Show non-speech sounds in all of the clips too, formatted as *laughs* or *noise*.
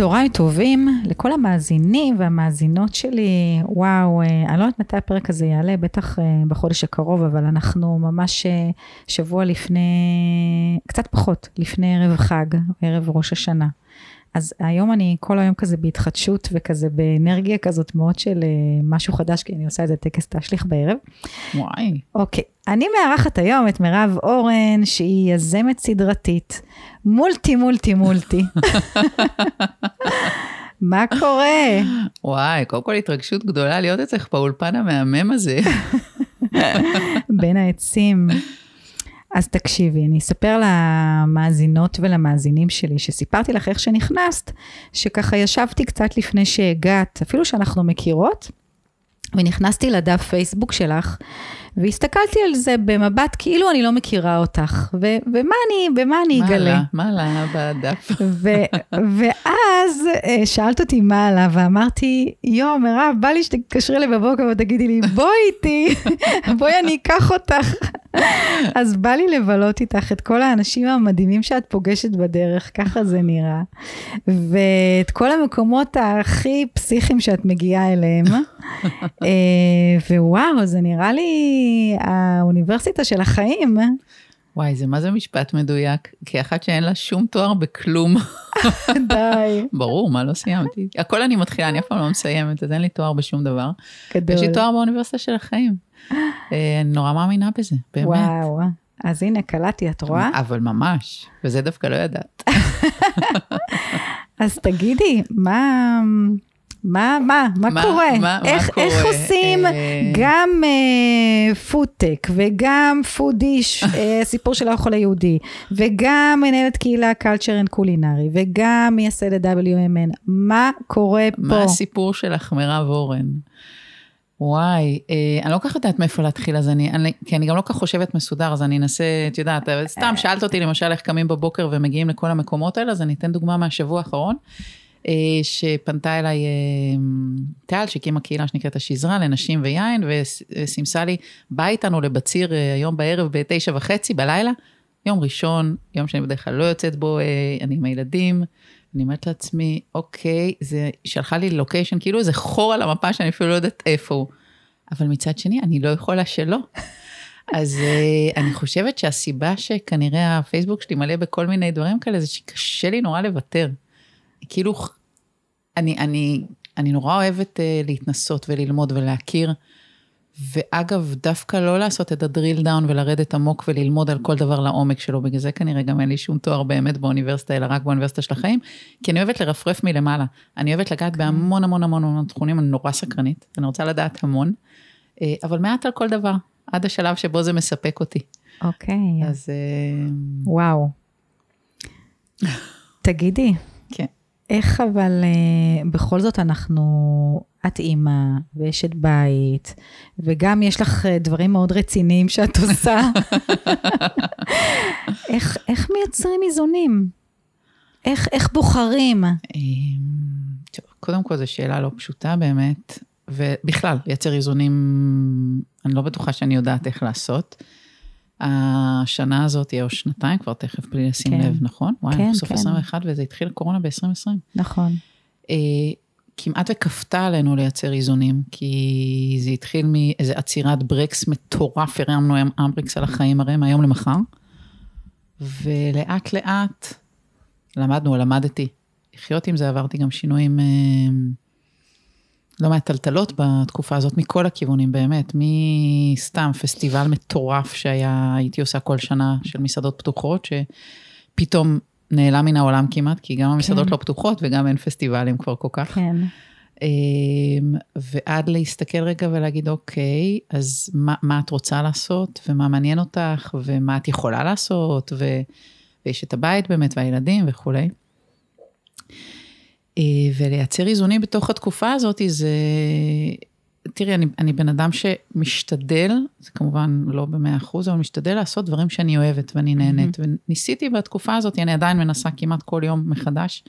צהריים טובים לכל המאזינים והמאזינות שלי. וואו, אה, אני לא יודעת מתי הפרק הזה יעלה, בטח אה, בחודש הקרוב, אבל אנחנו ממש אה, שבוע לפני, קצת פחות, לפני ערב חג, ערב ראש השנה. אז היום אני כל היום כזה בהתחדשות וכזה באנרגיה כזאת מאוד של משהו חדש, כי אני עושה איזה טקס תשליך בערב. וואי. אוקיי, אני מארחת היום את מירב אורן, שהיא יזמת סדרתית, מולטי מולטי מולטי. *laughs* מה קורה? וואי, קודם כל התרגשות גדולה להיות אצלך באולפן המהמם הזה. *laughs* בין העצים. אז תקשיבי, אני אספר למאזינות ולמאזינים שלי, שסיפרתי לך איך שנכנסת, שככה ישבתי קצת לפני שהגעת, אפילו שאנחנו מכירות, ונכנסתי לדף פייסבוק שלך, והסתכלתי על זה במבט כאילו אני לא מכירה אותך, ו- ומה אני, במה אני אגלה? מה עלה? מה עלה בדף? ו- ואז אה, שאלת אותי מה עלה, ואמרתי, יואו, מירב, בא לי שתתקשרי לי בבוקר ותגידי לי, בואי איתי, *laughs* בואי אני אקח אותך. אז בא לי לבלות איתך את כל האנשים המדהימים שאת פוגשת בדרך, ככה זה נראה. ואת כל המקומות הכי פסיכיים שאת מגיעה אליהם. *laughs* אה, ווואו, זה נראה לי האוניברסיטה של החיים. וואי, זה מה זה משפט מדויק? כאחת שאין לה שום תואר בכלום. *laughs* די. ברור, מה לא סיימתי? הכל אני מתחילה, אני אף פעם לא מסיימת, אז אין לי תואר בשום דבר. גדול. יש לי תואר באוניברסיטה של החיים. אה, אני נורא מאמינה בזה, באמת. וואו, אז הנה, קלטתי, את רואה? אבל ממש, וזה דווקא לא ידעת. *laughs* אז תגידי, מה... מה, מה, מה, מה קורה? מה, איך, מה קורה? איך עושים אה... גם אה, פודטק וגם פודיש, *laughs* אה, סיפור של האוכל היהודי, וגם מנהלת קהילה culture and culinary, וגם מייסדת WMN, מה קורה פה? מה הסיפור שלך, מירב אורן? וואי, אה, אני לא כל כך יודעת מאיפה להתחיל, אז אני, אני, כי אני גם לא כל כך חושבת מסודר, אז אני אנסה, את יודעת, סתם שאלת אותי למשל איך קמים בבוקר ומגיעים לכל המקומות האלה, אז אני אתן דוגמה מהשבוע האחרון. שפנתה אליי טל, שהקימה קהילה שנקראת השזרה לנשים ויין, וסימסה לי, בא איתנו לבציר היום בערב בתשע וחצי בלילה, יום ראשון, יום שאני בדרך כלל לא יוצאת בו, אני עם הילדים, אני אומרת לעצמי, אוקיי, זה שלחה לי לוקיישן, כאילו איזה חור על המפה שאני אפילו לא יודעת איפה הוא. אבל מצד שני, אני לא יכולה שלא. אז אני חושבת שהסיבה שכנראה הפייסבוק שלי מלא בכל מיני דברים כאלה, זה שקשה לי נורא לוותר. כאילו, אני, אני, אני נורא אוהבת uh, להתנסות וללמוד ולהכיר, ואגב, דווקא לא לעשות את הדריל דאון ולרדת עמוק וללמוד על כל דבר לעומק שלו, בגלל זה כנראה גם אין לי שום תואר באמת באוניברסיטה, אלא רק באוניברסיטה של החיים, כי אני אוהבת לרפרף מלמעלה. אני אוהבת לגעת בהמון המון המון המון תחומים, אני נורא סקרנית, אני רוצה לדעת המון, uh, אבל מעט על כל דבר, עד השלב שבו זה מספק אותי. אוקיי. Okay. אז... Uh... וואו. *laughs* תגידי. איך אבל uh, בכל זאת אנחנו, את אימא ואשת בית, וגם יש לך uh, דברים מאוד רציניים שאת *laughs* עושה. איך, איך מייצרים איזונים? איך, איך בוחרים? טוב, קודם כל זו שאלה לא פשוטה באמת, ובכלל, לייצר איזונים, אני לא בטוחה שאני יודעת איך לעשות. השנה הזאת, או שנתיים כבר תכף, בלי לשים כן. לב, נכון? וואי, כן, בסוף כן. 21 וזה התחיל קורונה ב-2020. נכון. אה, כמעט וכפתה עלינו לייצר איזונים, כי זה התחיל מאיזה עצירת ברקס מטורף, הרמנו אמבריקס על החיים הרי מהיום למחר, ולאט לאט למדנו, למדתי לחיות עם זה, עברתי גם שינויים... אה, לא מעט טלטלות בתקופה הזאת, מכל הכיוונים באמת, מסתם פסטיבל מטורף שהיה, הייתי עושה כל שנה של מסעדות פתוחות, שפתאום נעלם מן העולם כמעט, כי גם המסעדות כן. לא פתוחות וגם אין פסטיבלים כבר כל כך. כן. אמ, ועד להסתכל רגע ולהגיד, אוקיי, אז מה, מה את רוצה לעשות, ומה מעניין אותך, ומה את יכולה לעשות, ו, ויש את הבית באמת, והילדים וכולי. אה, ולייצר איזונים בתוך התקופה הזאת, זה... תראי, אני, אני בן אדם שמשתדל, זה כמובן לא במאה אחוז, אבל משתדל לעשות דברים שאני אוהבת ואני נהנית. Mm-hmm. וניסיתי בתקופה הזאת, אני עדיין מנסה כמעט כל יום מחדש,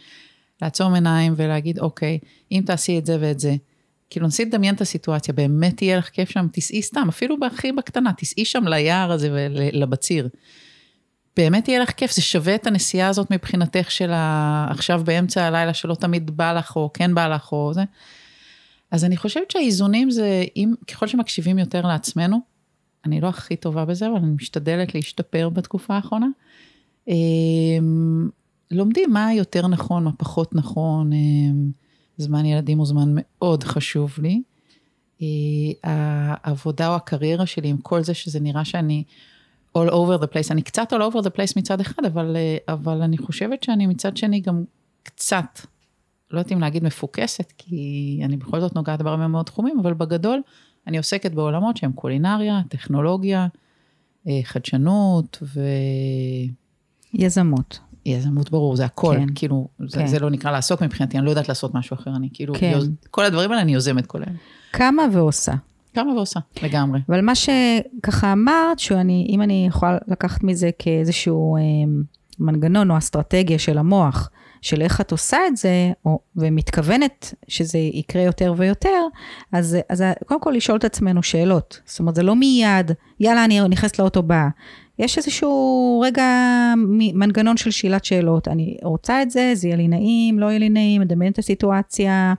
לעצום עיניים ולהגיד, אוקיי, אם תעשי את זה ואת זה, כאילו נסי לדמיין את הסיטואציה, באמת יהיה לך כיף שם, תיסעי סתם, אפילו בהכי בקטנה, תיסעי שם ליער הזה ולבציר. באמת יהיה לך כיף, זה שווה את הנסיעה הזאת מבחינתך של. עכשיו באמצע הלילה שלא תמיד בא לך, או כן בא לך, או זה. אז אני חושבת שהאיזונים זה, אם, ככל שמקשיבים יותר לעצמנו, אני לא הכי טובה בזה, אבל אני משתדלת להשתפר בתקופה האחרונה. אמ, לומדים מה יותר נכון, מה פחות נכון. אמ, זמן ילדים הוא זמן מאוד חשוב לי. אה, העבודה או הקריירה שלי, עם כל זה שזה נראה שאני all over the place, אני קצת all over the place מצד אחד, אבל, אה, אבל אני חושבת שאני מצד שני גם קצת, לא יודעת אם להגיד מפוקסת, כי אני בכל זאת נוגעת בהרבה מאוד תחומים, אבל בגדול, אני עוסקת בעולמות שהם קולינריה, טכנולוגיה, אה, חדשנות ו... יזמות. יזמות ברור, זה הכל, כן. כאילו, זה, כן. זה לא נקרא לעסוק מבחינתי, אני לא יודעת לעשות משהו אחר, אני כאילו, כן. יוז, כל הדברים האלה אני יוזמת כולם. קמה ועושה. קמה ועושה, לגמרי. אבל מה שככה אמרת, שאם אני יכולה לקחת מזה כאיזשהו אה, מנגנון או אסטרטגיה של המוח, של איך את עושה את זה, או, ומתכוונת שזה יקרה יותר ויותר, אז, אז קודם כל לשאול את עצמנו שאלות. זאת אומרת, זה לא מיד, יאללה, אני נכנסת לאוטו באה. יש איזשהו רגע מנגנון של שאלת שאלות. אני רוצה את זה, זה יהיה לי נעים, לא יהיה לי נעים, מדמיין את הסיטואציה.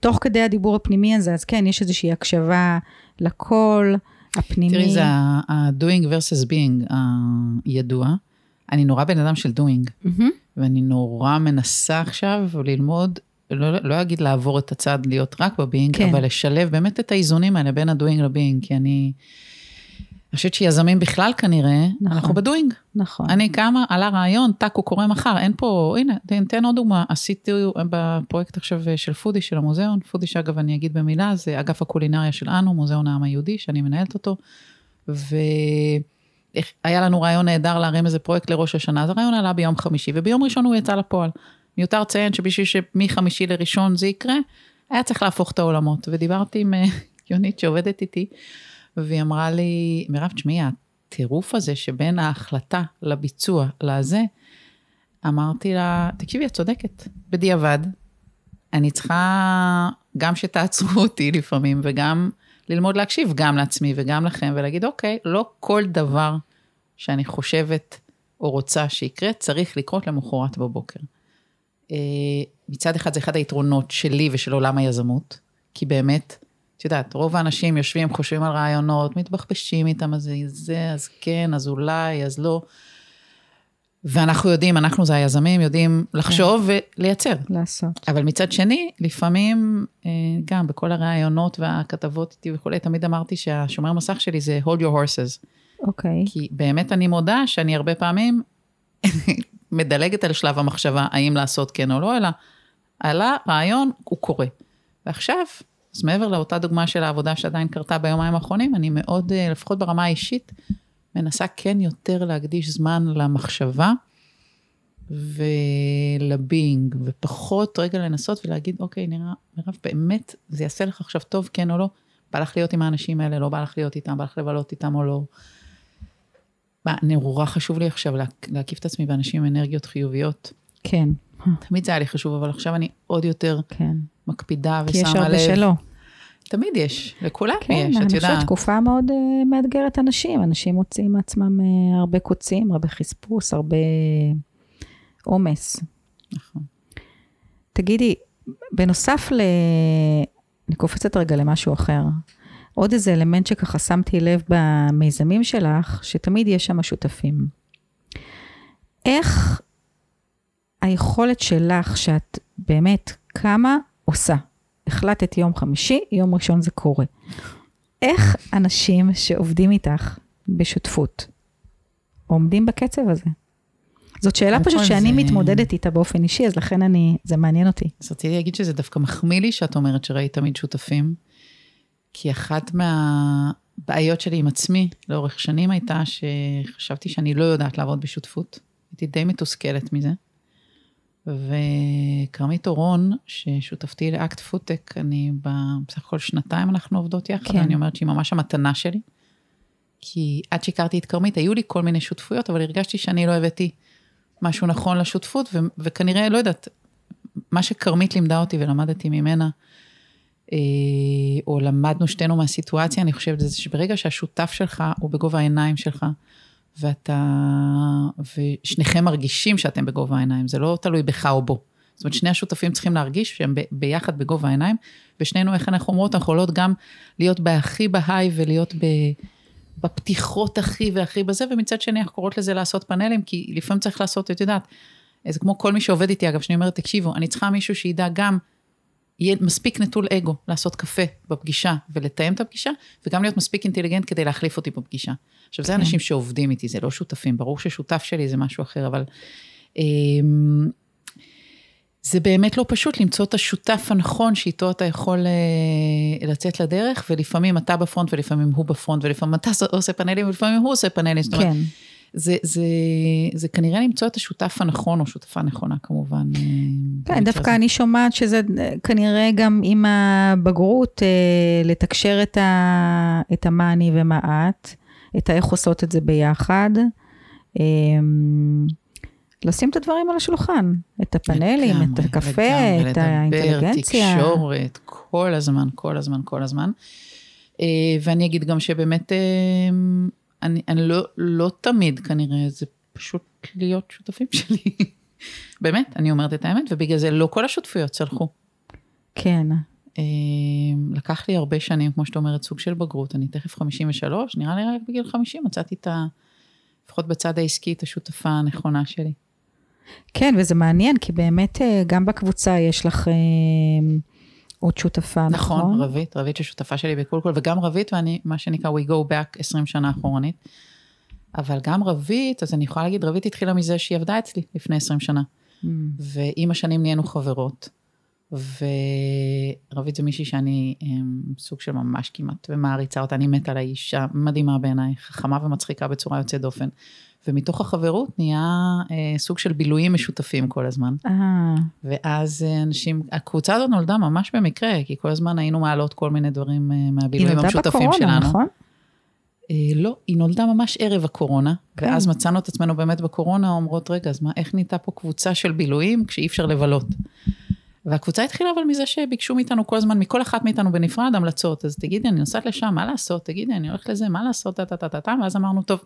תוך כדי הדיבור הפנימי הזה, אז כן, יש איזושהי הקשבה לקול הפנימי. תראי, זה ה-doing versus being הידוע. אני נורא בן אדם של doing. ואני נורא מנסה עכשיו ללמוד, לא, לא אגיד לעבור את הצד להיות רק ב being, כן. אבל לשלב באמת את האיזונים האלה בין ה-doing ל being, כי אני... אני חושבת שיזמים בכלל כנראה, נכון. אנחנו ב doing. נכון. אני קמה, עלה רעיון, טאק, הוא קורה מחר, אין פה, הנה, ניתן עוד דוגמה, עשיתי בפרויקט עכשיו של פודי, של המוזיאון, פודי שאגב אני אגיד במילה, זה אגף הקולינריה של אנו, מוזיאון העם היהודי, שאני מנהלת אותו, והיה לנו רעיון נהדר להרים איזה פרויקט לראש השנה, אז הרעיון עלה ביום חמישי, וביום ראשון הוא יצא לפועל. מיותר לציין שבשביל שמחמישי לראשון זה יקרה, היה צריך להפוך את העולמות, ודיברתי עם אה, יונית שעובדת איתי, והיא אמרה לי, מירב, תשמעי, הטירוף הזה שבין ההחלטה לביצוע לזה, אמרתי לה, תקשיבי, את צודקת, בדיעבד. אני צריכה גם שתעצרו *laughs* אותי לפעמים, וגם ללמוד להקשיב גם לעצמי וגם לכם, ולהגיד, אוקיי, לא כל דבר שאני חושבת או רוצה שיקרה, צריך לקרות למחרת בבוקר. אה, מצד אחד זה אחד היתרונות שלי ושל עולם היזמות, כי באמת, את יודעת, רוב האנשים יושבים, חושבים על רעיונות, מתבחבשים איתם, אז זה, אז כן, אז אולי, אז לא. ואנחנו יודעים, אנחנו זה היזמים, יודעים לחשוב ולייצר. לעשות. אבל מצד שני, לפעמים, אה, גם בכל הראיונות והכתבות איתי וכולי, תמיד אמרתי שהשומר מסך שלי זה hold your horses. אוקיי. כי באמת אני מודה שאני הרבה פעמים *laughs* מדלגת על שלב המחשבה, האם לעשות כן או לא, אלא עלה רעיון, הוא קורה. ועכשיו, אז מעבר לאותה דוגמה של העבודה שעדיין קרתה ביומיים האחרונים, אני מאוד, אה, לפחות ברמה האישית, מנסה כן יותר להקדיש זמן למחשבה ולבינג, ופחות רגע לנסות ולהגיד, אוקיי, נראה, מירב, באמת, זה יעשה לך עכשיו טוב, כן או לא? בא לך להיות עם האנשים האלה, לא בא לך להיות איתם, בא לך לבלות איתם או לא. נורא חשוב לי עכשיו לה, להקיף את עצמי באנשים עם אנרגיות חיוביות. כן, תמיד זה היה לי חשוב, אבל עכשיו אני עוד יותר כן. מקפידה כי יש ושמה הרבה לב. שלא. תמיד יש, לכולם כן, יש, אני את חושבת יודעת. תקופה מאוד uh, מאתגרת אנשים. אנשים מוצאים מעצמם uh, הרבה קוצים, הרבה חספוס, הרבה עומס. נכון. תגידי, בנוסף ל... אני קופצת רגע למשהו אחר. עוד איזה אלמנט שככה שמתי לב במיזמים שלך, שתמיד יש שם שותפים. איך היכולת שלך, שאת באמת קמה, עושה? החלטת יום חמישי, יום ראשון זה קורה. איך אנשים שעובדים איתך בשותפות עומדים בקצב הזה? זאת שאלה פשוט שאני זה- מתמודדת איתה באופן אישי, אז לכן אני, זה מעניין אותי. אז רציתי להגיד שזה דווקא מחמיא לי שאת אומרת שראית תמיד שותפים, כי אחת מהבעיות שלי עם עצמי לאורך שנים הייתה שחשבתי שאני לא יודעת לעבוד בשותפות. הייתי די מתוסכלת מזה. וכרמית אורון, ששותפתי לאקט פודטק, אני בסך הכל שנתיים אנחנו עובדות יחד, כן. אני אומרת שהיא ממש המתנה שלי. כי עד שהכרתי את כרמית, היו לי כל מיני שותפויות, אבל הרגשתי שאני לא הבאתי משהו נכון לשותפות, ו- וכנראה, לא יודעת, מה שכרמית לימדה אותי ולמדתי ממנה, אה, או למדנו שתינו מהסיטואציה, אני חושבת, זה שברגע שהשותף שלך הוא בגובה העיניים שלך, ואתה, ושניכם מרגישים שאתם בגובה העיניים, זה לא תלוי בך או בו. זאת אומרת, שני השותפים צריכים להרגיש שהם ב, ביחד בגובה העיניים, ושנינו, איך אנחנו אומרות, אנחנו יכולות גם להיות בהכי בהיי ולהיות ב, בפתיחות הכי והכי בזה, ומצד שני אנחנו קוראות לזה לעשות פאנלים, כי לפעמים צריך לעשות, את יודעת, זה כמו כל מי שעובד איתי, אגב, שאני אומרת, תקשיבו, אני צריכה מישהו שידע גם, יהיה מספיק נטול אגו לעשות קפה בפגישה ולתאם את הפגישה, וגם להיות מספיק אינטליגנט כדי להחליף אותי בפגישה. עכשיו, זה כן. אנשים שעובדים איתי, זה לא שותפים, ברור ששותף שלי זה משהו אחר, אבל... אמ, זה באמת לא פשוט למצוא את השותף הנכון שאיתו אתה יכול אה, לצאת לדרך, ולפעמים אתה בפרונט ולפעמים הוא בפרונט, ולפעמים אתה עושה פאנלים ולפעמים הוא עושה פאנלים. זאת אומרת, כן. זה, זה, זה כנראה למצוא את השותף הנכון, או שותפה נכונה כמובן. אה, כן, דווקא הזה. אני שומעת שזה אה, כנראה גם עם הבגרות, אה, לתקשר את, ה, את המה אני ומה את, את האיך עושות את זה ביחד. אה, לשים את הדברים על השולחן, את הפאנלים, את הקפה, לגמרי, את לדבר, האינטליגנציה. תקשורת, כל הזמן, כל הזמן, כל הזמן. ואני אגיד גם שבאמת, אה, אני, אני לא, לא תמיד כנראה, זה פשוט להיות שותפים *laughs* שלי. באמת, אני אומרת את האמת, ובגלל זה לא כל השותפויות צלחו. כן, אה, לקח לי הרבה שנים, כמו שאת אומרת, סוג של בגרות. אני תכף 53, נראה לי רק בגיל 50 מצאתי את ה... לפחות בצד העסקי, את השותפה הנכונה שלי. כן, וזה מעניין, כי באמת אה, גם בקבוצה יש לך אה, עוד שותפה, נכון? נכון, רבית, רבית ששותפה שלי בקולקול, וגם רבית, ואני, מה שנקרא, we go back 20 שנה אחורנית. אבל גם רבית, אז אני יכולה להגיד, רבית התחילה מזה שהיא עבדה אצלי לפני 20 שנה. Mm. ועם השנים נהיינו חברות. ורבית זה מישהי שאני הם, סוג של ממש כמעט ומעריצה אותה, אני מתה על האישה מדהימה בעיניי, חכמה ומצחיקה בצורה יוצאת דופן. ומתוך החברות נהיה אה, סוג של בילויים משותפים כל הזמן. אה, ואז אה, אנשים, הקבוצה הזאת נולדה ממש במקרה, כי כל הזמן היינו מעלות כל מיני דברים אה, היא מהבילויים נולדה המשותפים בקורונה, שלנו. נכון? אה, לא, היא נולדה ממש ערב הקורונה, כן. ואז מצאנו את עצמנו באמת בקורונה, אומרות, רגע, אז מה, איך נהייתה פה קבוצה של בילויים כשאי אפשר לבלות? והקבוצה התחילה אבל מזה שביקשו מאיתנו כל הזמן, מכל אחת מאיתנו בנפרד, המלצות. אז תגידי, אני נוסעת לשם, מה לעשות? תגידי, אני הולכת לזה, מה לעשות? טה-טה-טה-טה, ואז אמרנו, טוב,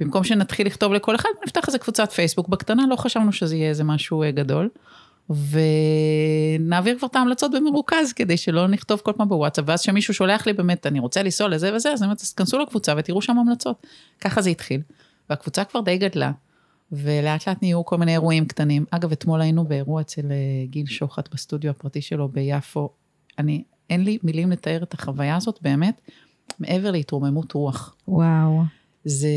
במקום שנתחיל לכתוב לכל אחד, נפתח איזה קבוצת פייסבוק. בקטנה לא חשבנו שזה יהיה איזה משהו אה, גדול. ונעביר כבר את ההמלצות במרוכז, כדי שלא נכתוב כל פעם בוואטסאפ, ואז כשמישהו שולח לי באמת, אני רוצה לנסוע לזה וזה, אז אני אומרת, אז תכנסו לקבוצה ותראו שם המלצות. ככה זה התחיל. והקבוצה כבר די גדלה, ולאט לאט נהיו כל מיני אירועים קטנים. אגב, אתמול היינו באירוע אצל אה, גיל שוחט בסטודיו הפרטי שלו ביפו. אני, אין לי מילים לתאר את החוויה הזאת, באמת, מעבר להתרוממות רוח. וואו. זה,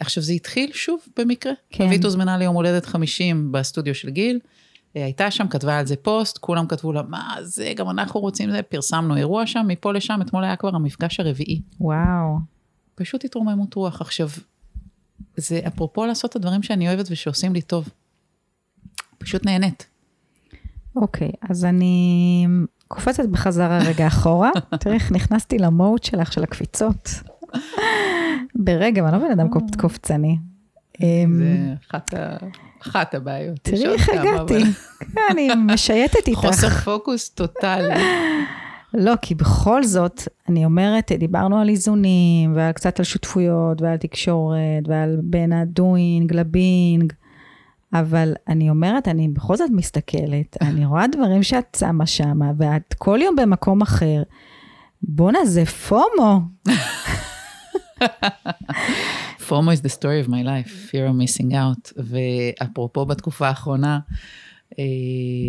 עכשיו זה התחיל שוב במקרה. כן. רבית הוזמנה ליום הולדת 50 בסטודיו של גיל, אה, הייתה שם, כתבה על זה פוסט, כולם כתבו לה, מה זה, גם אנחנו רוצים זה, פרסמנו אירוע שם, מפה לשם, אתמול היה כבר המפגש הרביעי. וואו. פשוט התרוממות רוח. עכשיו, זה אפרופו לעשות את הדברים שאני אוהבת ושעושים לי טוב. פשוט נהנית. אוקיי, אז אני קופצת בחזרה רגע אחורה. *laughs* תראי איך נכנסתי למוד שלך, של הקפיצות. ברגע, אני לא בן אדם קופ- קופצני. אמ, זה אחת, ה... אחת הבעיות. תראי איך הגעתי. כן, אני משייטת איתך. חוסר פוקוס טוטאלי. לא, כי בכל זאת, אני אומרת, דיברנו על איזונים, ועל קצת על שותפויות, ועל תקשורת, ועל בין הדוינג לבינג, אבל אני אומרת, אני בכל זאת מסתכלת, *laughs* אני רואה דברים שאת שמה שמה, ואת כל יום במקום אחר. בואנה, זה פומו. *laughs* FOMO is the story of my life, fear of missing out. ואפרופו בתקופה האחרונה, אה,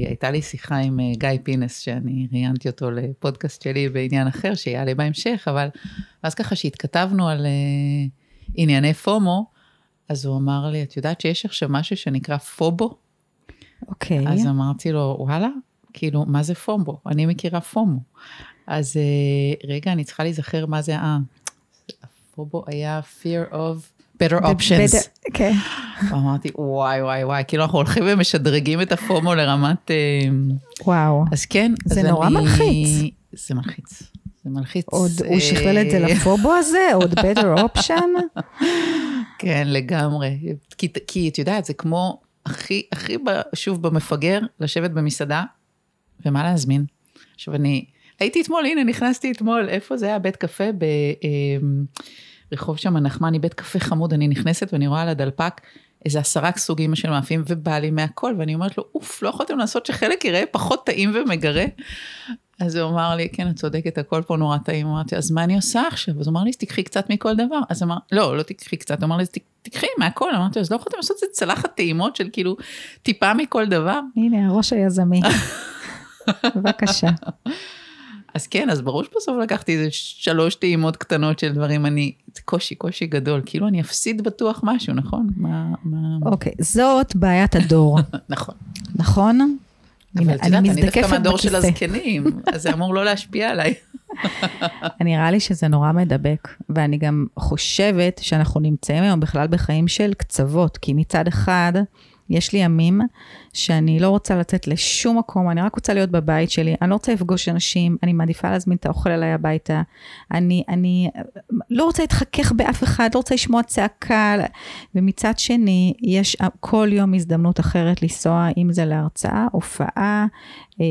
הייתה לי שיחה עם אה, גיא פינס, שאני ראיינתי אותו לפודקאסט שלי בעניין אחר, שיעלה בהמשך, אבל אז ככה שהתכתבנו על אה, ענייני פומו, אז הוא אמר לי, את יודעת שיש עכשיו משהו שנקרא פובו? אוקיי. אז אמרתי לו, וואלה, כאילו, מה זה פומו? אני מכירה פומו. אז רגע, אני צריכה להיזכר מה זה, אה, הפובו היה fear of better options. כן. *laughs* אמרתי, וואי, וואי, וואי, כאילו אנחנו הולכים ומשדרגים את הפומו לרמת... אה, וואו. אז כן, זה אז נורא אני- מלחיץ. זה מלחיץ. זה מלחיץ. עוד, הוא אה, שכלל את זה לפובו הזה? עוד better option? *laughs* כן, לגמרי. כי, כי את יודעת, זה כמו הכי, הכי, שוב, במפגר, לשבת במסעדה, ומה להזמין. עכשיו, אני הייתי אתמול, הנה, נכנסתי אתמול, איפה זה היה? בית קפה ב... אמ, רחוב שם נחמני, בית קפה חמוד, אני נכנסת ואני רואה על הדלפק איזה עשרה סוגים של מאפים, ובא לי מהכל, ואני אומרת לו, אוף, לא יכולתם לעשות שחלק יראה פחות טעים ומגרה? אז הוא אמר לי, כן, את צודקת, הכל פה נורא טעים. אמרתי, אז מה אני עושה עכשיו? אז הוא אמר לי, תיקחי קצת מכל דבר. אז אמר, לא, לא תיקחי קצת, הוא אמר לי, תיקחי מהכל. אמרתי, אז לא יכולתם לעשות איזה צלחת טעימות של כאילו טיפה מכל דבר? הנה, הראש היזמי. *laughs* בבקשה. אז כן, אז ברור שבסוף לקחתי איזה שלוש טעימות קטנות של דברים, אני, זה קושי, קושי גדול, כאילו אני אפסיד בטוח משהו, נכון? מה, מה... אוקיי, זאת בעיית הדור. *laughs* נכון. נכון? אבל את יודעת, אני דווקא מהדור של הזקנים, אז זה אמור לא להשפיע עליי. *laughs* נראה לי שזה נורא מדבק, ואני גם חושבת שאנחנו נמצאים היום בכלל בחיים של קצוות, כי מצד אחד, יש לי ימים שאני לא רוצה לצאת לשום מקום, אני רק רוצה להיות בבית שלי, אני לא רוצה לפגוש אנשים, אני מעדיפה להזמין את האוכל אליי הביתה, אני, אני לא רוצה להתחכך באף אחד, לא רוצה לשמוע צעקה, ומצד שני, יש כל יום הזדמנות אחרת לנסוע, אם זה להרצאה, הופעה, אה,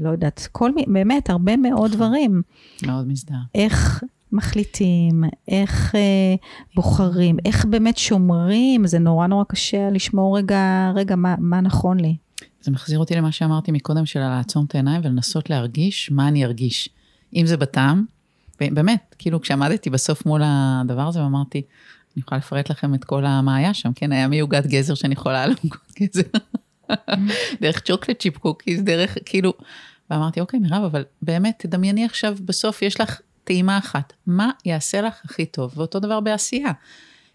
לא יודעת, כל מי, באמת, הרבה מאוד דברים. מאוד מזדהה. איך מחליטים, איך אה, בוחרים, איך באמת שומרים, זה נורא נורא קשה לשמור רגע, רגע, מה, מה נכון לי. זה מחזיר אותי למה שאמרתי מקודם, של לעצום את העיניים ולנסות להרגיש מה אני ארגיש. אם זה בטעם, באמת, כאילו כשעמדתי בסוף מול הדבר הזה ואמרתי, אני יכולה לפרט לכם את כל מה היה שם, כן, היה מעוגת גזר שאני יכולה לעוגות גזר. *laughs* דרך chocolate chip cookies, דרך, כאילו, ואמרתי, אוקיי, מירב, אבל באמת, תדמייני עכשיו, בסוף יש לך טעימה אחת, מה יעשה לך הכי טוב? ואותו דבר בעשייה.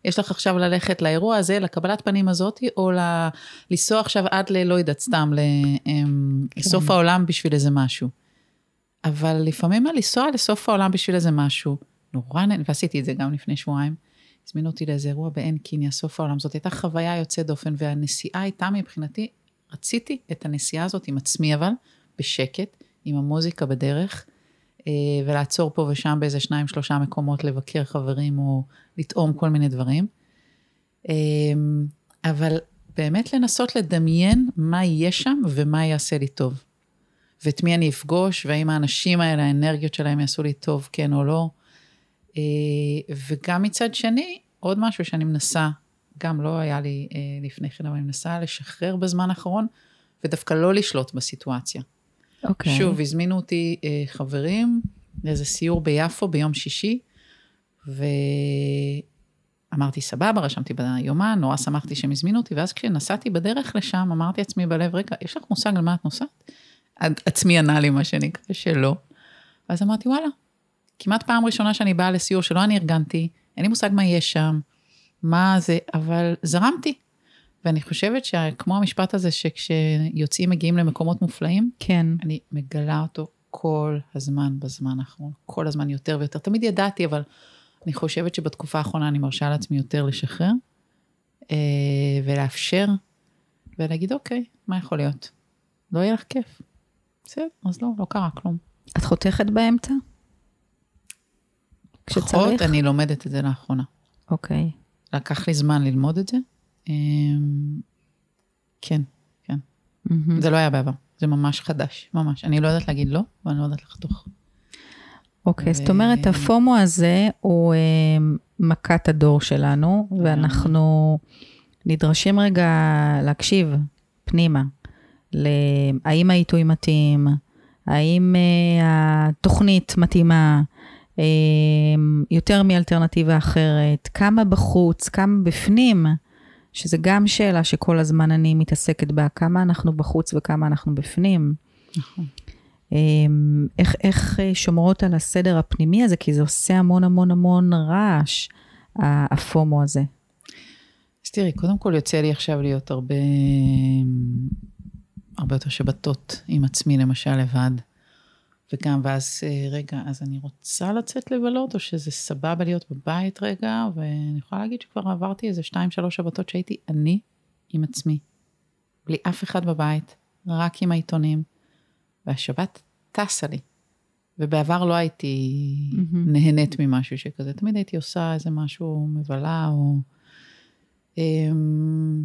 יש לך עכשיו ללכת לאירוע הזה, לקבלת פנים הזאתי, או ל... לנסוע עכשיו עד ללא יודעת, סתם, אמ, כן. לסוף העולם בשביל איזה משהו. אבל לפעמים לנסוע לסוף העולם בשביל איזה משהו, נורא נהנה, ועשיתי את זה גם לפני שבועיים. הזמינו אותי לאיזה אירוע בעין קיניה, סוף העולם. זאת הייתה חוויה יוצאת דופן, והנסיעה הייתה מבחינתי, רציתי את הנסיעה הזאת עם עצמי אבל, בשקט, עם המוזיקה בדרך, ולעצור פה ושם באיזה שניים, שלושה מקומות לבקר חברים או לטעום כל מיני דברים. אה, אבל באמת לנסות לדמיין מה יהיה שם ומה יעשה לי טוב. ואת מי אני אפגוש, והאם האנשים האלה, האנרגיות שלהם יעשו לי טוב, כן או לא. אה, וגם מצד שני, עוד משהו שאני מנסה, גם לא היה לי לפני כן, אבל אני מנסה לשחרר בזמן האחרון, ודווקא לא לשלוט בסיטואציה. אוקיי. Okay. שוב, הזמינו אותי אה, חברים לאיזה סיור ביפו ביום שישי, ואמרתי, סבבה, רשמתי ביומן, נורא שמחתי שהם הזמינו אותי, ואז כשנסעתי בדרך לשם, אמרתי לעצמי בלב, רגע, יש לך מושג על מה את נוסעת? עצמי ענה לי, מה שנקרא, שלא. ואז אמרתי, וואלה, כמעט פעם ראשונה שאני באה לסיור שלא אני ארגנתי, אין לי מושג מה יש שם, מה זה, אבל זרמתי. ואני חושבת שכמו המשפט הזה, שכשיוצאים מגיעים למקומות מופלאים, כן. אני מגלה אותו כל הזמן בזמן האחרון, כל הזמן יותר ויותר. תמיד ידעתי, אבל אני חושבת שבתקופה האחרונה אני מרשה לעצמי יותר לשחרר, אה, ולאפשר, ולהגיד, אוקיי, מה יכול להיות? לא יהיה לך כיף. בסדר, אז לא, לא קרה כלום. את חותכת באמצע? כשצריך? פחות, אני לומדת את זה לאחרונה. אוקיי. לקח לי זמן ללמוד את זה, אמ, כן, כן. זה לא היה בעבר, זה ממש חדש, ממש. אני לא יודעת להגיד לא, ואני לא יודעת לחתוך. אוקיי, זאת אומרת, הפומו הזה הוא אמ, מכת הדור שלנו, ואנחנו נדרשים רגע להקשיב פנימה, האם העיתוי מתאים, האם אה, התוכנית מתאימה, אמ, יותר מאלטרנטיבה אחרת, כמה בחוץ, כמה בפנים. שזה גם שאלה שכל הזמן אני מתעסקת בה, כמה אנחנו בחוץ וכמה אנחנו בפנים. נכון. אמ, איך, איך אה, שומרות על הסדר הפנימי הזה, כי זה עושה המון המון המון רעש, הפומו הזה. אז תראי, קודם כל יוצא לי עכשיו להיות הרבה, הרבה יותר שבתות עם עצמי, למשל, לבד. וגם, ואז, אה, רגע, אז אני רוצה לצאת לבלות, או שזה סבבה להיות בבית רגע, ואני יכולה להגיד שכבר עברתי איזה שתיים, שלוש שבתות שהייתי אני עם עצמי, בלי אף אחד בבית, רק עם העיתונים, והשבת טסה לי. ובעבר לא הייתי mm-hmm. נהנית ממשהו שכזה, תמיד הייתי עושה איזה משהו מבלה, או... אמ,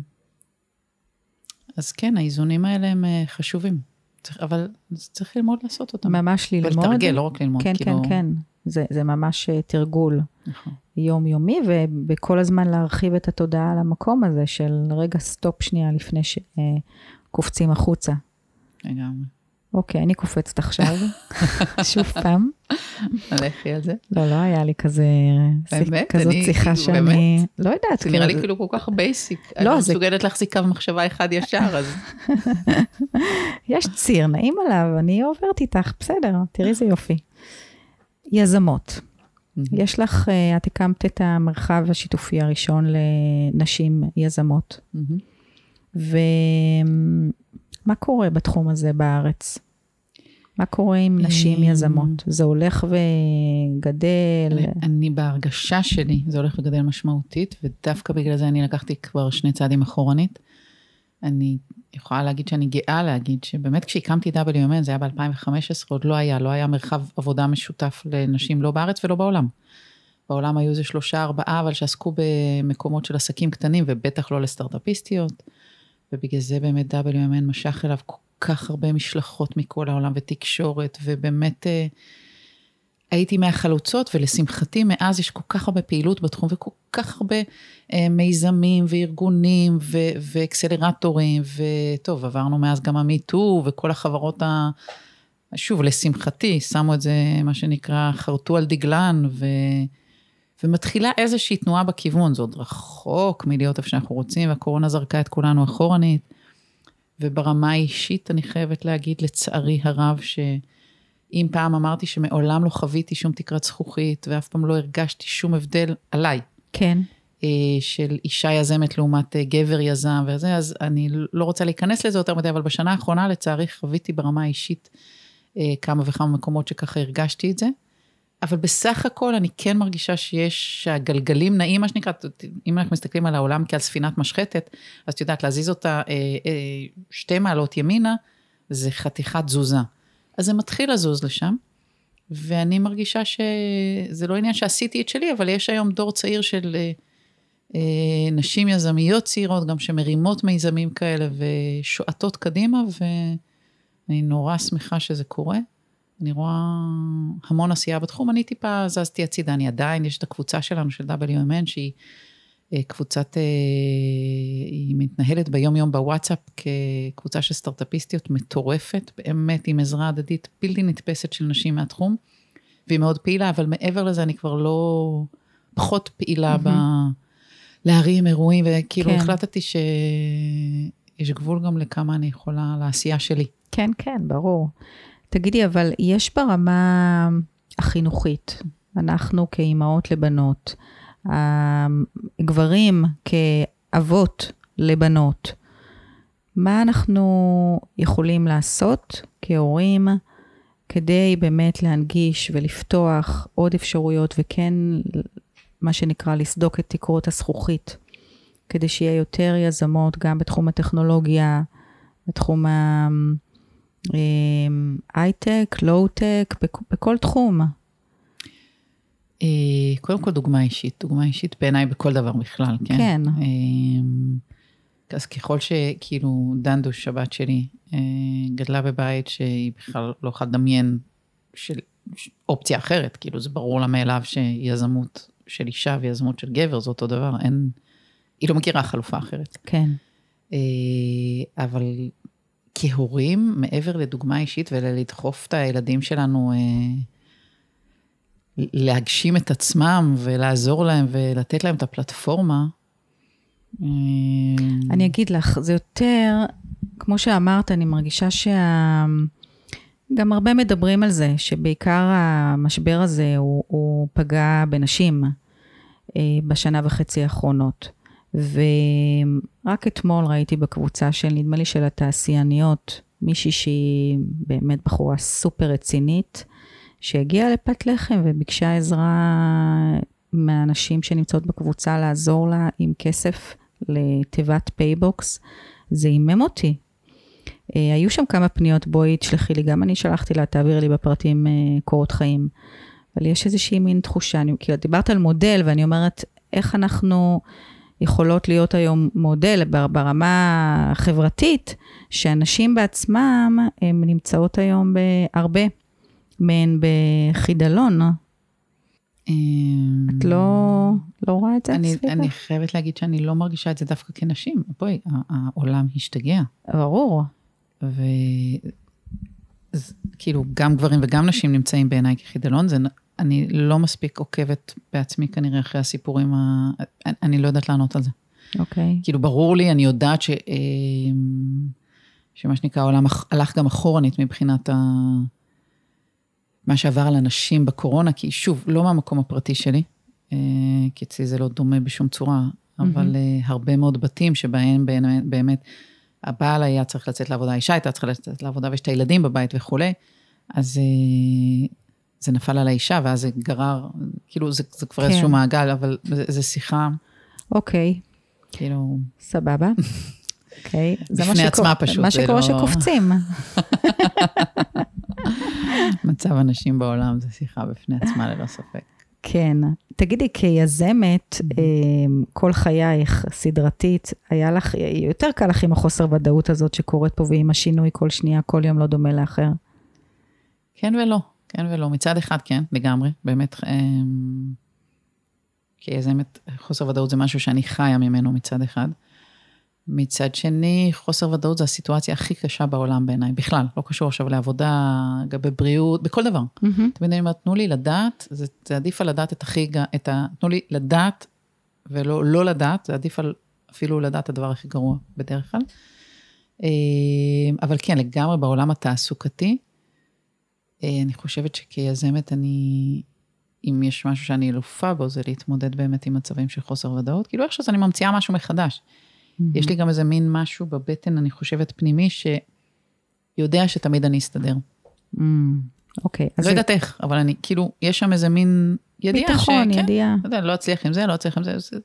אז כן, האיזונים האלה הם אה, חשובים. צריך, אבל צריך ללמוד לעשות אותם. ממש ללמוד. ולתרגל, לא רק ללמוד. כן, כאילו... כן, כן. זה, זה ממש אה, תרגול. נכון. יומיומי, ובכל הזמן להרחיב את התודעה על המקום הזה של רגע סטופ שנייה לפני שקופצים החוצה. לגמרי. אוקיי, אני קופצת עכשיו, *laughs* שוב פעם. לכי על זה. לא, לא היה לי כזה, באמת? כזאת אני- שיחה כאילו, שאני? לא יודעת, זה נראה לי כאילו, כאילו כל כך basic. לא, אני זה- מסוגלת להחזיק קו מחשבה אחד ישר, אז *laughs* יש ציר, נעים עליו, אני עוברת איתך, בסדר, תראי איזה יופי. יזמות. יש לך, אה, את הקמת את המרחב השיתופי הראשון לנשים יזמות, מהמם. ומה קורה בתחום הזה בארץ? מה קורה עם נשים אה, יזמות? זה הולך וגדל? אני בהרגשה שלי, זה הולך וגדל משמעותית, ודווקא בגלל זה אני לקחתי כבר שני צעדים אחורנית. אני יכולה להגיד שאני גאה להגיד שבאמת כשהקמתי WMN, זה היה ב-2015, עוד לא היה, לא היה מרחב עבודה משותף לנשים לא בארץ ולא בעולם. בעולם היו איזה שלושה, ארבעה, אבל שעסקו במקומות של עסקים קטנים, ובטח לא לסטארט-אפיסטיות. ובגלל זה באמת WMN משך אליו כל כך הרבה משלחות מכל העולם ותקשורת, ובאמת אה, הייתי מהחלוצות, ולשמחתי מאז יש כל כך הרבה פעילות בתחום, וכל כך הרבה אה, מיזמים וארגונים ו- ואקסלרטורים, וטוב, עברנו מאז גם המיטו, וכל החברות ה... שוב, לשמחתי, שמו את זה, מה שנקרא, חרטו על דגלן, ו... ומתחילה איזושהי תנועה בכיוון, זה עוד רחוק מלהיות איפה שאנחנו רוצים, והקורונה זרקה את כולנו אחורנית. וברמה האישית, אני חייבת להגיד, לצערי הרב, שאם פעם אמרתי שמעולם לא חוויתי שום תקרת זכוכית, ואף פעם לא הרגשתי שום הבדל עליי, כן. אה, של אישה יזמת לעומת אה, גבר יזם וזה, אז אני לא רוצה להיכנס לזה יותר מדי, אבל בשנה האחרונה, לצערי, חוויתי ברמה האישית אה, כמה וכמה מקומות שככה הרגשתי את זה. אבל בסך הכל אני כן מרגישה שיש, שהגלגלים נעים, מה שנקרא, אם אנחנו מסתכלים על העולם כעל ספינת משחטת, אז את יודעת, להזיז אותה אה, אה, שתי מעלות ימינה, זה חתיכת תזוזה. אז זה מתחיל לזוז לשם, ואני מרגישה שזה לא עניין שעשיתי את שלי, אבל יש היום דור צעיר של אה, נשים יזמיות צעירות, גם שמרימות מיזמים כאלה ושועטות קדימה, ואני נורא שמחה שזה קורה. אני רואה המון עשייה בתחום, אני טיפה זזתי הצידה, אני עדיין, יש את הקבוצה שלנו של WMN, שהיא אה, קבוצת, אה, היא מתנהלת ביום-יום בוואטסאפ כקבוצה של סטארט-אפיסטיות מטורפת, באמת עם עזרה הדדית בלתי נתפסת של נשים מהתחום, והיא מאוד פעילה, אבל מעבר לזה אני כבר לא, פחות פעילה ב... להרים אירועים, וכאילו כן. החלטתי שיש גבול גם לכמה אני יכולה לעשייה שלי. כן, כן, ברור. תגידי, אבל יש ברמה החינוכית, אנחנו כאימהות לבנות, הגברים כאבות לבנות, מה אנחנו יכולים לעשות כהורים כדי באמת להנגיש ולפתוח עוד אפשרויות וכן, מה שנקרא, לסדוק את תקרות הזכוכית, כדי שיהיה יותר יזמות גם בתחום הטכנולוגיה, בתחום ה... הייטק, לואו-טק, בכל תחום. אה, קודם כל דוגמה אישית, דוגמה אישית בעיניי בכל דבר בכלל, כן? כן. אה, אז ככל שכאילו דנדוש, הבת שלי, אה, גדלה בבית שהיא בכלל לא יכולה לדמיין של אופציה אחרת, כאילו זה ברור לה מאליו שיזמות של אישה ויזמות של גבר זה אותו דבר, אין, היא לא מכירה חלופה אחרת. כן. אה, אבל כהורים, מעבר לדוגמה אישית ולדחוף את הילדים שלנו אה, להגשים את עצמם ולעזור להם ולתת להם את הפלטפורמה. אה, אני אגיד לך, זה יותר, כמו שאמרת, אני מרגישה שה... גם הרבה מדברים על זה, שבעיקר המשבר הזה הוא, הוא פגע בנשים אה, בשנה וחצי האחרונות. ורק אתמול ראיתי בקבוצה של, נדמה לי, של התעשייניות, מישהי שהיא באמת בחורה סופר רצינית, שהגיעה לפת לחם וביקשה עזרה מהנשים שנמצאות בקבוצה לעזור לה עם כסף לתיבת PayBox. זה הימם אותי. אה, היו שם כמה פניות, בואי תשלחי לי, גם אני שלחתי לה, תעבירי לי בפרטים אה, קורות חיים. אבל יש איזושהי מין תחושה, אני, כאילו, דיברת על מודל, ואני אומרת, איך אנחנו יכולות להיות היום מודל ברמה החברתית, שאנשים בעצמם, הן נמצאות היום בהרבה מהן בחידלון. את לא, לא רואה את זה אני, סביבך? אני חייבת להגיד שאני לא מרגישה את זה דווקא כנשים. בואי, העולם השתגע. ברור. וכאילו, גם גברים וגם נשים נמצאים בעיניי כחידלון. זה, אני לא מספיק עוקבת בעצמי כנראה אחרי הסיפורים ה... אני, אני לא יודעת לענות על זה. אוקיי. כאילו, ברור לי, אני יודעת ש... אה, שמה שנקרא, העולם הלך גם אחורנית מבחינת ה... מה שעבר על אנשים בקורונה, כי שוב, לא מהמקום הפרטי שלי, אה, כי אצלי זה לא דומה בשום צורה, אבל אה, הרבה מאוד בתים שבהם באמת, באמת הבעל היה צריך לצאת לעבודה, האישה הייתה צריכה לצאת לעבודה ויש את הילדים בבית וכולי, אז זה נפל על האישה, ואז זה גרר, כאילו, זה, זה כבר כן. איזשהו מעגל, אבל זה, זה שיחה, אוקיי, כאילו, סבבה. *laughs* אוקיי. זה מה בפני שקור- עצמה פשוט, מה שקורה לא- שקופצים. *laughs* מצב הנשים בעולם זה שיחה בפני עצמה ללא ספק. כן. תגידי, כיזמת. אה, כל חייך, סדרתית, היה לך, יותר קל לך עם החוסר ודאות הזאת שקורית פה ועם השינוי כל שנייה, כל יום לא דומה לאחר. כן ולא, כן ולא. מצד אחד, כן, לגמרי. באמת, אמ, כיזמת, חוסר ודאות זה משהו שאני חיה ממנו מצד אחד. מצד שני, חוסר ודאות זה הסיטואציה הכי קשה בעולם בעיניי, בכלל, לא קשור עכשיו לעבודה, לגבי בריאות, בכל דבר. תמיד אני אומרת, תנו לי לדעת, זה, זה עדיף על לדעת את הכי, את ה... תנו לי לדעת ולא לא לדעת, זה עדיף על אפילו לדעת הדבר הכי גרוע בדרך כלל. אה, אבל כן, לגמרי בעולם התעסוקתי, אני חושבת שכיזמת אני, אם יש משהו שאני אלופה בו, זה להתמודד באמת עם מצבים של חוסר ודאות. כאילו איכשהו אז אני ממציאה משהו מחדש. יש לי גם איזה מין משהו בבטן, אני חושבת, פנימי, שיודע שתמיד אני אסתדר. Mm, אוקיי. לא יודעת איך, אבל אני, כאילו, יש שם איזה מין ידיעה ביטחון, שכן, ידיעה. אתה יודע, לא אצליח עם זה, לא אצליח עם זה, זה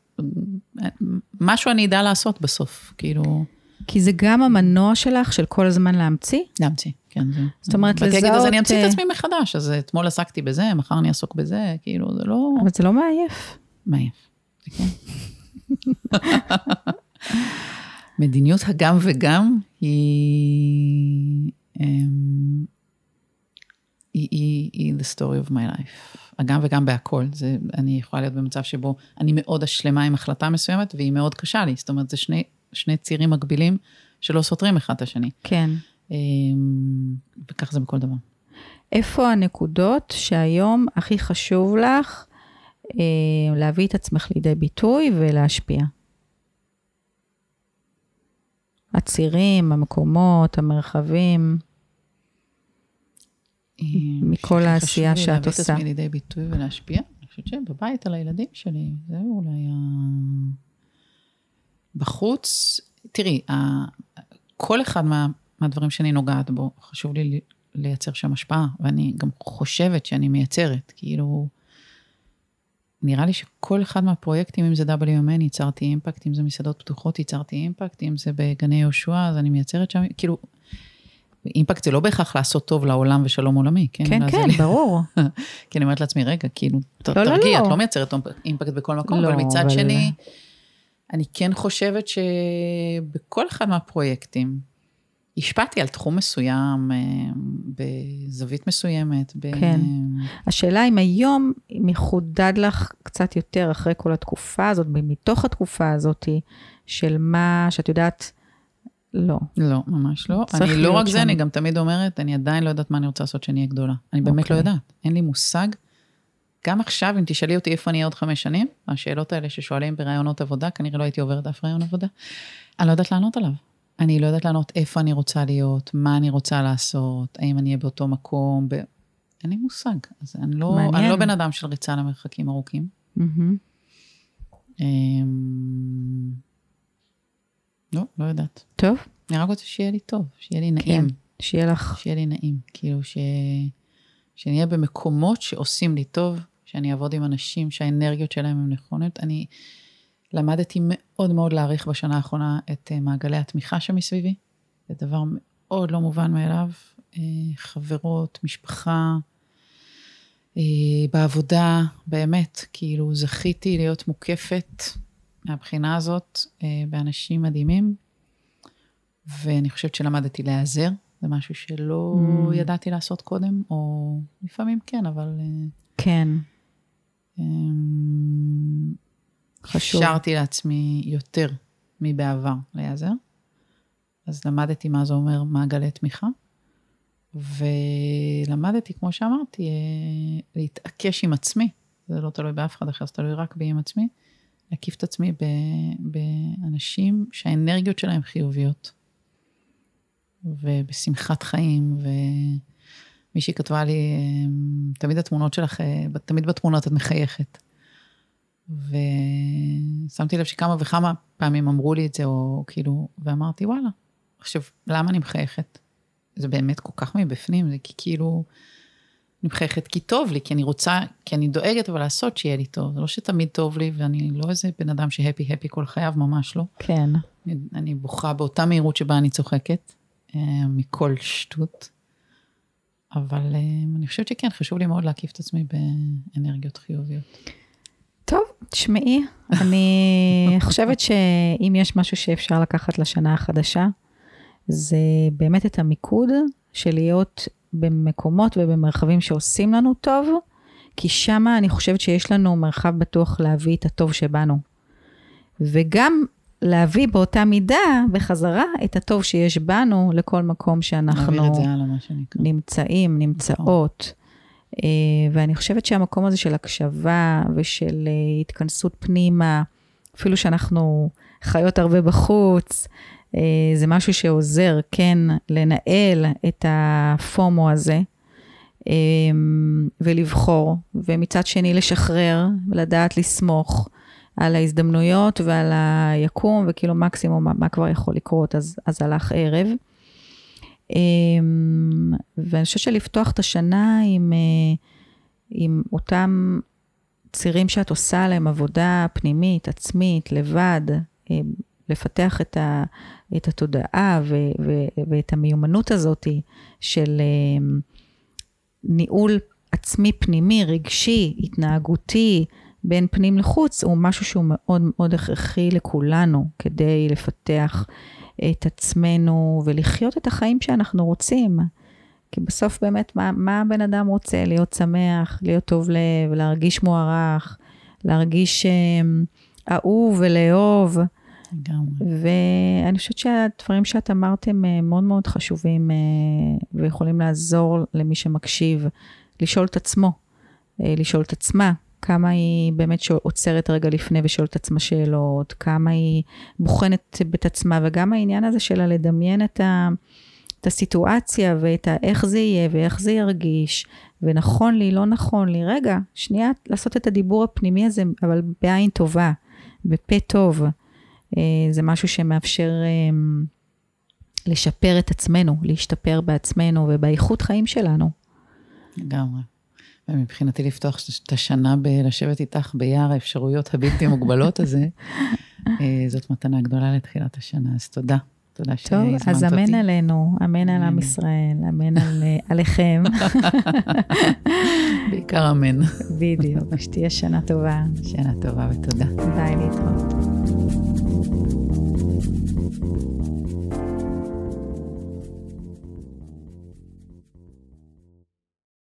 משהו אני אדע לעשות בסוף, כאילו, כי זה גם המנוע שלך של כל הזמן להמציא? להמציא, כן. זה, זאת אומרת, באתי להגיד, אז לזהות, אני אמציא את אה, עצמי מחדש, אז אתמול עסקתי בזה, מחר אני אעסוק בזה, כאילו, זה לא אבל זה לא מעייף. מעייף. כן. מדיניות הגם וגם היא, אמ, היא, היא, היא the story of my life. הגם וגם בהכל. זה, אני יכולה להיות במצב שבו אני מאוד השלמה עם החלטה מסוימת, והיא מאוד קשה לי. זאת אומרת, זה שני, שני צירים מקבילים שלא סותרים אחד את השני. כן. אמ, וכך זה בכל דבר. איפה הנקודות שהיום הכי חשוב לך אה, להביא את עצמך לידי ביטוי ולהשפיע? הצירים, המקומות, המרחבים. מכל שהכי העשייה חשוב לי שאת להביא את עושה. עצמי לידי ביטוי ולהשפיע. אני חושבת שבבית על הילדים שלי, זה אולי ה... בחוץ, תראי. כל אחד מה... מהדברים שאני נוגעת בו, חשוב לי לייצר שם השפעה, ואני גם חושבת שאני מייצרת, כאילו... נראה לי שכל אחד מהפרויקטים, אם זה WMN, ייצרתי אימפקט, אם זה מסעדות פתוחות, ייצרתי אימפקט, אם זה בגני יהושע, אז אני מייצרת שם, כאילו, אימפקט זה לא בהכרח לעשות טוב לעולם ושלום עולמי, כן? כן, כן, לי- ברור. *laughs* כי אני אומרת לעצמי, רגע, כאילו, לא, לא, תרגיע, לא. את לא מייצרת אימפקט בכל מקום, לא, אבל מצד אבל- שני, אני כן חושבת שבכל אחד מהפרויקטים, השפעתי על תחום מסוים, אה, בזווית מסוימת. ב... כן. השאלה אם היום מחודד לך קצת יותר אחרי כל התקופה הזאת, מתוך התקופה הזאת, של מה שאת יודעת, לא. לא, ממש לא. אני לא רק זה, שם. אני גם תמיד אומרת, אני עדיין לא יודעת מה אני רוצה לעשות כשאני אהיה גדולה. אני באמת אוקיי. לא יודעת, אין לי מושג. גם עכשיו, אם תשאלי אותי איפה אני אהיה עוד חמש שנים, השאלות האלה ששואלים בראיונות עבודה, כנראה לא הייתי עוברת אף ראיון עבודה. אני לא יודעת לענות עליו. אני לא יודעת לענות איפה אני רוצה להיות, מה אני רוצה לעשות, האם אני אהיה באותו מקום, ב... אין לי מושג. אז אני לא, מעניין. אני לא בן אדם של ריצה למרחקים ארוכים. אמ, לא, לא יודעת. טוב, אני רק רוצה שיהיה לי טוב, שיהיה לי כן, נעים. שיהיה לך. שיהיה לי נעים. כאילו, ש... שאני אהיה במקומות שעושים לי טוב, שאני אעבוד עם אנשים שהאנרגיות שלהם הן נכונות. אני למדתי מאוד מאוד להעריך בשנה האחרונה את אה, מעגלי התמיכה שמסביבי. זה דבר מאוד לא מובן מאליו. אה, חברות, משפחה, אה, בעבודה, באמת, כאילו, זכיתי להיות מוקפת מהבחינה הזאת באנשים מדהימים, ואני חושבת שלמדתי להיעזר, זה משהו שלא Mm. ידעתי לעשות קודם, או לפעמים כן, אבל כן. חשוב. אפשרתי לעצמי יותר מבעבר להיעזר. אז למדתי מה זה אומר מעגלי תמיכה, ולמדתי, כמו שאמרתי, אה, להתעקש עם עצמי. זה לא תלוי באף אחד אחר, זה תלוי רק בי עם עצמי. להקיף את עצמי באנשים שהאנרגיות שלהם חיוביות. ובשמחת חיים, ומישהי כתבה לי, אמ, תמיד התמונות שלך, אה, תמיד בתמונות את מחייכת. ושמתי לב שכמה וכמה פעמים אמרו לי את זה, או כאילו, ואמרתי, וואלה, עכשיו, למה אני מחייכת? זה באמת כל כך מבפנים, זה כי כאילו, אני מחייכת כי טוב לי, כי אני רוצה, כי אני דואגת אבל לעשות שיהיה לי טוב. זה לא שתמיד טוב לי, ואני לא איזה בן אדם שהפי-הפי כל חייו, ממש לא. כן. אני, אני בוכה באותה מהירות שבה אני צוחקת, אה, מכל שטות. אבל אה, אני חושבת שכן, חשוב לי מאוד להקיף את עצמי באנרגיות חיוביות. טוב, תשמעי, אני *laughs* חושבת שאם יש משהו שאפשר לקחת לשנה החדשה, זה באמת את המיקוד של להיות במקומות ובמרחבים שעושים לנו טוב, כי שמה אני חושבת שיש לנו מרחב בטוח להביא את הטוב שבנו. וגם להביא באותה מידה, בחזרה, את הטוב שיש בנו לכל מקום שאנחנו נמצאים, נמצאות. אה, ואני חושבת שהמקום הזה של הקשבה ושל אה, התכנסות פנימה, אפילו שאנחנו חיות הרבה בחוץ, אה, זה משהו שעוזר, כן, לנהל את הפומו הזה ולבחור, ומצד שני לשחרר, לדעת לסמוך על ההזדמנויות ועל היקום, וכאילו מקסימום מה, מה כבר יכול לקרות, אז, אז הלך ערב. אמ, ואני חושבת שלפתוח את השנה עם, אה, עם אותם צירים שאת עושה עליהם עבודה פנימית, עצמית, לבד, אה, לפתח את, ה, את התודעה ו, ו, ואת המיומנות הזאת של אה, ניהול עצמי פנימי, רגשי, התנהגותי, בין פנים לחוץ, הוא משהו שהוא מאוד מאוד הכרחי לכולנו כדי לפתח את עצמנו ולחיות את החיים שאנחנו רוצים. כי בסוף באמת, מה, מה הבן אדם רוצה? להיות שמח, להיות טוב לב, להרגיש מוערך, להרגיש אה, אהוב ולאהוב. לגמרי. ואני חושבת שהדברים שאת אמרת הם אה, מאוד מאוד חשובים אה, ויכולים לעזור למי שמקשיב, לשאול את עצמו, לשאול את עצמה, כמה היא באמת עוצרת רגע לפני ושואלת את עצמה שאלות, כמה היא בוחנת את עצמה, וגם העניין הזה שלה לדמיין את, ה, את הסיטואציה ואת ה, איך זה יהיה ואיך זה ירגיש, ונכון לי, לא נכון לי. רגע, שנייה, לעשות את הדיבור הפנימי הזה, אבל בעין טובה, בפה טוב. אה, זה משהו שמאפשר אה, לשפר את עצמנו, להשתפר בעצמנו ובאיכות חיים שלנו. לגמרי. ומבחינתי לפתוח את השנה בלשבת איתך ביער האפשרויות הבלתי מוגבלות הזה, *laughs* אה, זאת מתנה גדולה לתחילת השנה, אז תודה. תודה שהזמנת אותי. טוב, אז אמן עלינו, אמן על עם ישראל, אמן על, אה, עליכם. *laughs* בעיקר אמן. בדיוק, שתהיה שנה טובה. שנה טובה ותודה. ביי, להתראות.